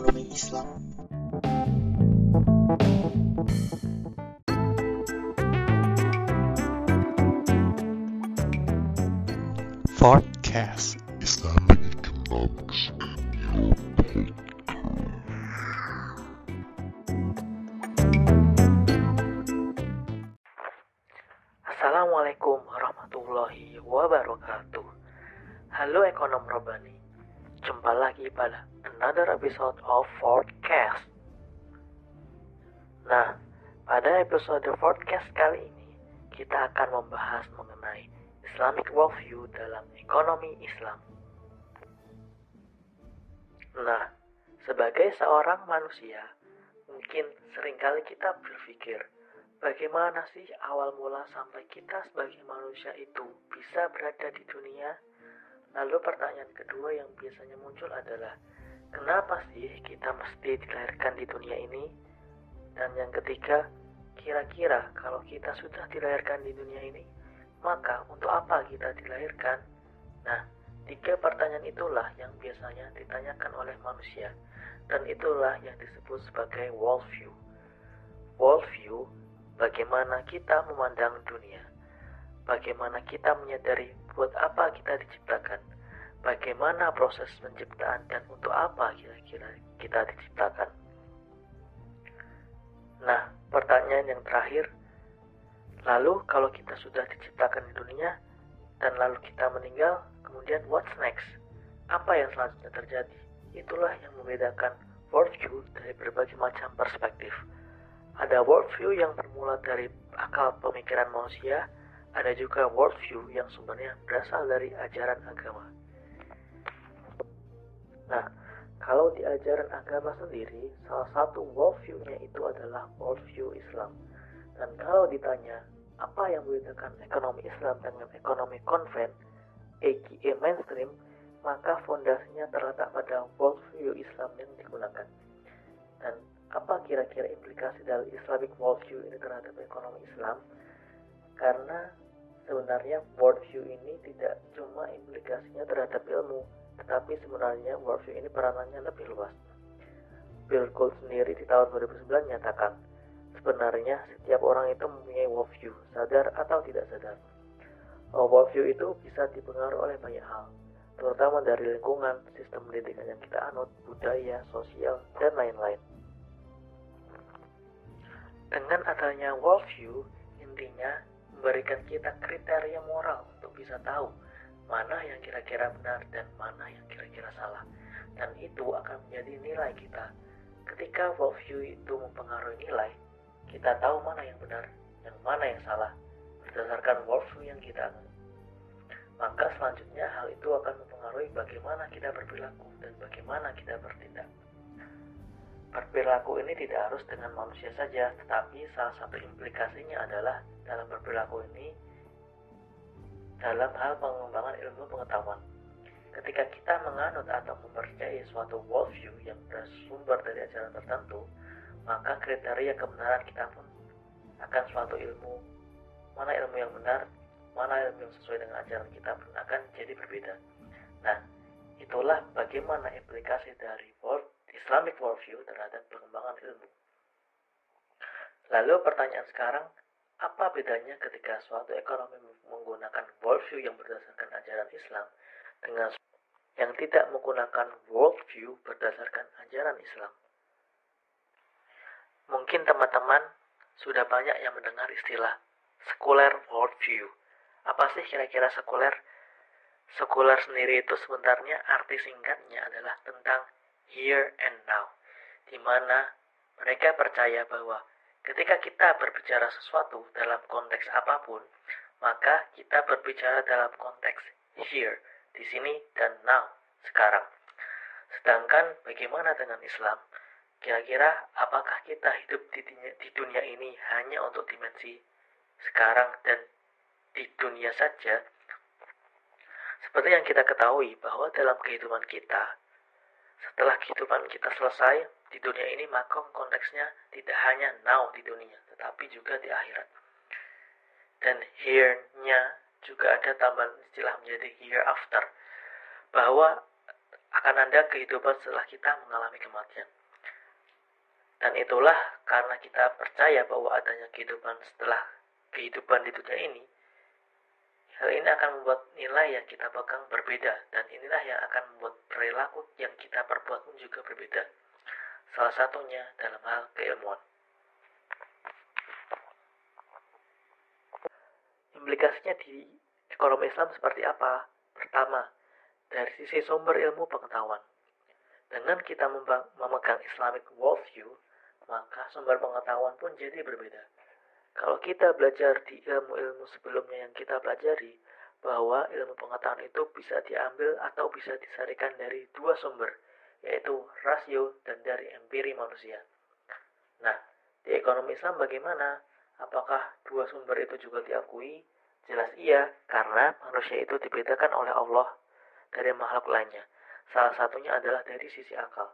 ekonomi Islam. Forecast Islamic economics in your Assalamualaikum warahmatullahi wabarakatuh. Halo ekonom Robani Jumpa lagi pada another episode of Forecast Nah, pada episode Forecast kali ini Kita akan membahas mengenai Islamic worldview dalam ekonomi Islam Nah, sebagai seorang manusia Mungkin sering kali kita berpikir Bagaimana sih awal mula sampai kita sebagai manusia itu bisa berada di dunia? Lalu pertanyaan kedua yang biasanya muncul adalah, kenapa sih kita mesti dilahirkan di dunia ini? Dan yang ketiga, kira-kira kalau kita sudah dilahirkan di dunia ini, maka untuk apa kita dilahirkan? Nah, tiga pertanyaan itulah yang biasanya ditanyakan oleh manusia, dan itulah yang disebut sebagai worldview. Worldview bagaimana kita memandang dunia, bagaimana kita menyadari buat apa kita diciptakan, bagaimana proses penciptaan dan untuk apa kira-kira kita diciptakan. Nah, pertanyaan yang terakhir, lalu kalau kita sudah diciptakan di dunia dan lalu kita meninggal, kemudian what's next? Apa yang selanjutnya terjadi? Itulah yang membedakan worldview dari berbagai macam perspektif. Ada worldview yang bermula dari akal pemikiran manusia, ada juga worldview yang sumbernya berasal dari ajaran agama. Nah, kalau di ajaran agama sendiri, salah satu worldview-nya itu adalah worldview Islam. Dan kalau ditanya, apa yang membedakan ekonomi Islam dengan ekonomi konven, aka mainstream, maka fondasinya terletak pada worldview Islam yang digunakan. Dan apa kira-kira implikasi dari Islamic worldview ini terhadap ekonomi Islam? Karena sebenarnya worldview ini tidak cuma implikasinya terhadap ilmu, tetapi sebenarnya worldview ini peranannya lebih luas. Bill Gold sendiri di tahun 2009 menyatakan, sebenarnya setiap orang itu mempunyai worldview, sadar atau tidak sadar. Oh, worldview itu bisa dipengaruhi oleh banyak hal, terutama dari lingkungan, sistem pendidikan yang kita anut, budaya, sosial, dan lain-lain. Dengan adanya worldview, intinya memberikan kita kriteria moral untuk bisa tahu mana yang kira-kira benar dan mana yang kira-kira salah. Dan itu akan menjadi nilai kita. Ketika worldview itu mempengaruhi nilai, kita tahu mana yang benar dan mana yang salah berdasarkan worldview yang kita anut. Maka selanjutnya hal itu akan mempengaruhi bagaimana kita berperilaku dan bagaimana kita bertindak. Berperilaku ini tidak harus dengan manusia saja, tetapi salah satu implikasinya adalah dalam berperilaku ini dalam hal pengembangan ilmu pengetahuan. Ketika kita menganut atau mempercayai suatu worldview yang bersumber dari ajaran tertentu, maka kriteria kebenaran kita pun akan suatu ilmu. Mana ilmu yang benar, mana ilmu yang sesuai dengan ajaran kita pun akan jadi berbeda. Nah, itulah bagaimana implikasi dari world Islamic worldview terhadap pengembangan ilmu. Lalu pertanyaan sekarang, apa bedanya ketika suatu ekonomi menggunakan worldview yang berdasarkan ajaran Islam dengan yang tidak menggunakan worldview berdasarkan ajaran Islam? Mungkin teman-teman sudah banyak yang mendengar istilah sekuler worldview. Apa sih kira-kira sekuler? Sekuler sendiri itu sebenarnya arti singkatnya adalah tentang here and now, di mana mereka percaya bahwa ketika kita berbicara sesuatu dalam konteks apa pun, maka kita berbicara dalam konteks here, di sini dan now, sekarang. Sedangkan bagaimana dengan Islam? Kira-kira apakah kita hidup di dunia, di dunia ini hanya untuk dimensi sekarang dan di dunia saja? Seperti yang kita ketahui bahwa dalam kehidupan kita, setelah kehidupan kita selesai di dunia ini, maka konteksnya tidak hanya now di dunia, tetapi juga di akhirat. Dan here-nya juga ada tambahan istilah menjadi hereafter, bahwa akan ada kehidupan setelah kita mengalami kematian. Dan itulah karena kita percaya bahwa adanya kehidupan setelah kehidupan di dunia ini, hal ini akan membuat nilai yang kita pegang berbeda dan inilah yang akan membuat perilaku yang kita perbuat pun juga berbeda. Salah satunya dalam hal keilmuan. Implikasinya di ekonomi Islam seperti apa? Pertama, dari sisi sumber ilmu pengetahuan. Dengan kita memegang Islamic worldview, maka sumber pengetahuan pun jadi berbeda. Kalau kita belajar di ilmu-ilmu sebelumnya yang kita pelajari, bahwa ilmu pengetahuan itu bisa diambil atau bisa disarikan dari dua sumber, yaitu rasio dan dari empiri manusia. Nah, di ekonomi Islam bagaimana? Apakah dua sumber itu juga diakui? Jelas iya, karena manusia itu dibedakan oleh Allah dari makhluk lainnya. Salah satunya adalah dari sisi akal.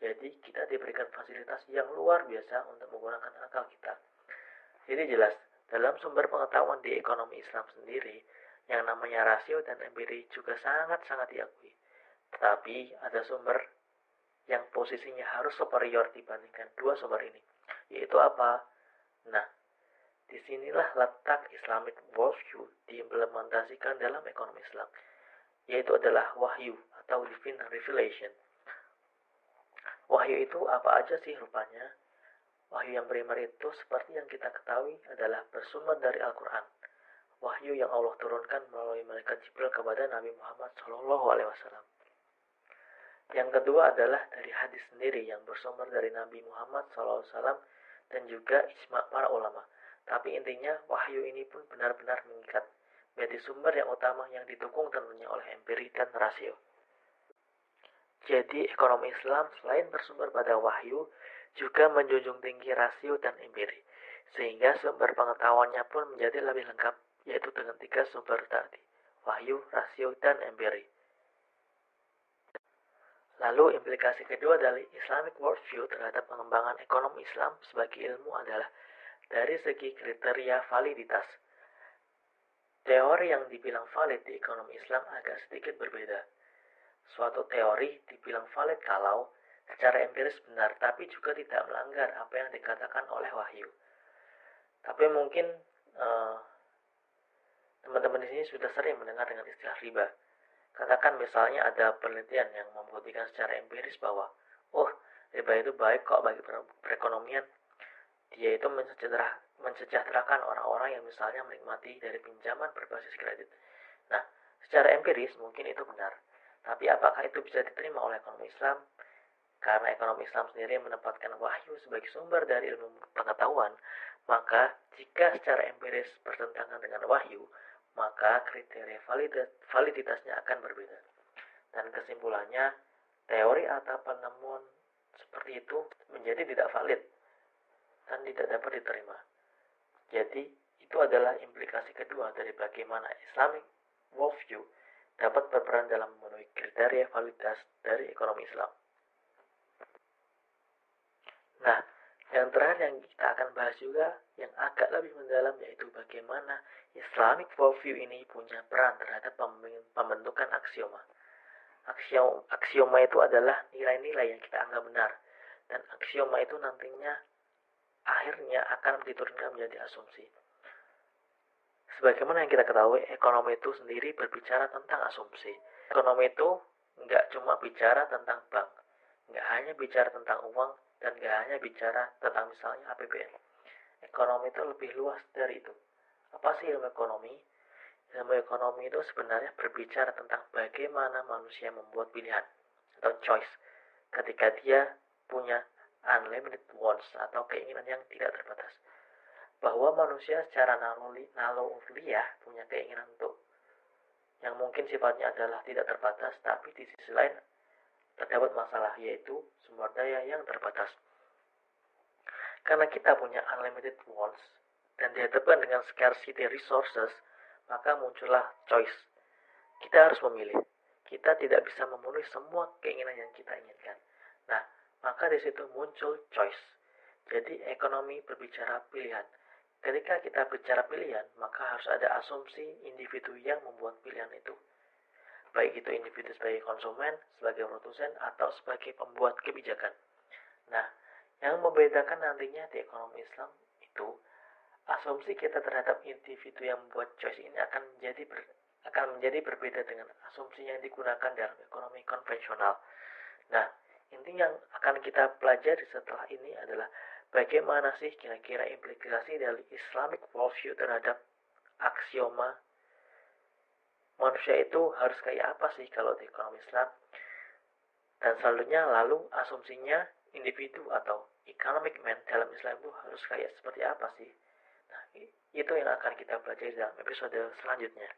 Jadi kita diberikan fasilitas yang luar biasa untuk menggunakan akal kita. Jadi jelas, dalam sumber pengetahuan di ekonomi Islam sendiri, yang namanya rasio dan empiri juga sangat-sangat diakui. Tetapi ada sumber yang posisinya harus superior dibandingkan dua sumber ini. Yaitu apa? Nah, di sinilah letak Islamic worldview diimplementasikan dalam ekonomi Islam, yaitu adalah wahyu atau divine revelation. Wahyu itu apa aja sih rupanya? Wahyu yang primer itu seperti yang kita ketahui adalah bersumber dari Al-Quran. Wahyu yang Allah turunkan melalui malaikat Jibril kepada Nabi Muhammad SAW. Yang kedua adalah dari hadis sendiri yang bersumber dari Nabi Muhammad SAW dan juga ijma para ulama. Tapi intinya wahyu ini pun benar-benar mengikat. Berarti sumber yang utama yang didukung tentunya oleh empiri dan rasio. Jadi ekonomi Islam selain bersumber pada wahyu, juga menjunjung tinggi rasio dan empiri. Sehingga sumber pengetahuannya pun menjadi lebih lengkap, yaitu dengan tiga sumber tadi, wahyu, rasio, dan empiri. Lalu implikasi kedua dari Islamic worldview terhadap pengembangan ekonomi Islam sebagai ilmu adalah dari segi kriteria validitas. Teori yang dibilang valid di ekonomi Islam agak sedikit berbeda Suatu teori dibilang valid kalau secara empiris benar, tapi juga tidak melanggar apa yang dikatakan oleh wahyu. Tapi mungkin eh, teman-teman di sini sudah sering mendengar dengan istilah riba. Katakan misalnya ada penelitian yang membuktikan secara empiris bahwa, oh riba itu baik kok bagi perekonomian. Dia itu mensejahterakan orang-orang yang misalnya menikmati dari pinjaman berbasis kredit. Nah, secara empiris mungkin itu benar. Tapi apakah itu bisa diterima oleh ekonomi Islam? Karena ekonomi Islam sendiri menempatkan wahyu sebagai sumber dari ilmu pengetahuan, maka jika secara empiris bertentangan dengan wahyu, maka kriteria validitasnya akan berbeda. Dan kesimpulannya, teori atau penemuan seperti itu menjadi tidak valid tidak dapat diterima. Jadi, itu adalah implikasi kedua dari bagaimana Islamic worldview dapat berperan dalam memenuhi kriteria validitas dari ekonomi Islam. Nah, yang terakhir yang kita akan bahas juga yang agak lebih mendalam yaitu bagaimana Islamic worldview ini punya peran terhadap pembentukan aksioma. Aksioma, aksioma itu adalah nilai-nilai yang kita anggap benar dan aksioma itu nantinya akhirnya akan diturunkan menjadi asumsi. Sebagaimana yang kita ketahui, ekonomi itu sendiri berbicara tentang asumsi. Ekonomi itu nggak cuma bicara tentang bank, nggak hanya bicara tentang uang, dan nggak hanya bicara tentang misalnya APBN. Ekonomi itu lebih luas dari itu. Apa sih ilmu ekonomi? Ilmu ekonomi itu sebenarnya berbicara tentang bagaimana manusia membuat pilihan atau choice ketika dia punya unlimited wants atau keinginan yang tidak terbatas bahwa manusia secara naluri, naluriah punya keinginan untuk yang mungkin sifatnya adalah tidak terbatas, tapi di sisi lain terdapat masalah yaitu sumber daya yang terbatas. Karena kita punya unlimited wants dan dihadapkan dengan scarcity resources, maka muncullah choice. Kita harus memilih. Kita tidak bisa memenuhi semua keinginan yang kita inginkan. Nah, maka di situ muncul choice. Jadi ekonomi berbicara pilihan. Ketika kita bicara pilihan, maka harus ada asumsi individu yang membuat pilihan itu. baik itu individu sebagai konsumen, sebagai produsen, atau sebagai pembuat kebijakan. Nah, yang membedakan nantinya di ekonomi Islam itu asumsi kita terhadap individu yang membuat choice ini akan menjadi ber, akan menjadi berbeda dengan asumsi yang digunakan dalam ekonomi konvensional. Nah, inti yang akan kita pelajari setelah ini adalah bagaimana sih kira-kira implikasi dari Islamic worldview terhadap aksioma manusia itu harus kayak apa sih kalau di ekonomi Islam? Dan selanjutnya lalu asumsinya individu atau economic man dalam Islam itu harus kayak seperti apa sih? Nah itu yang akan kita pelajari dalam episode selanjutnya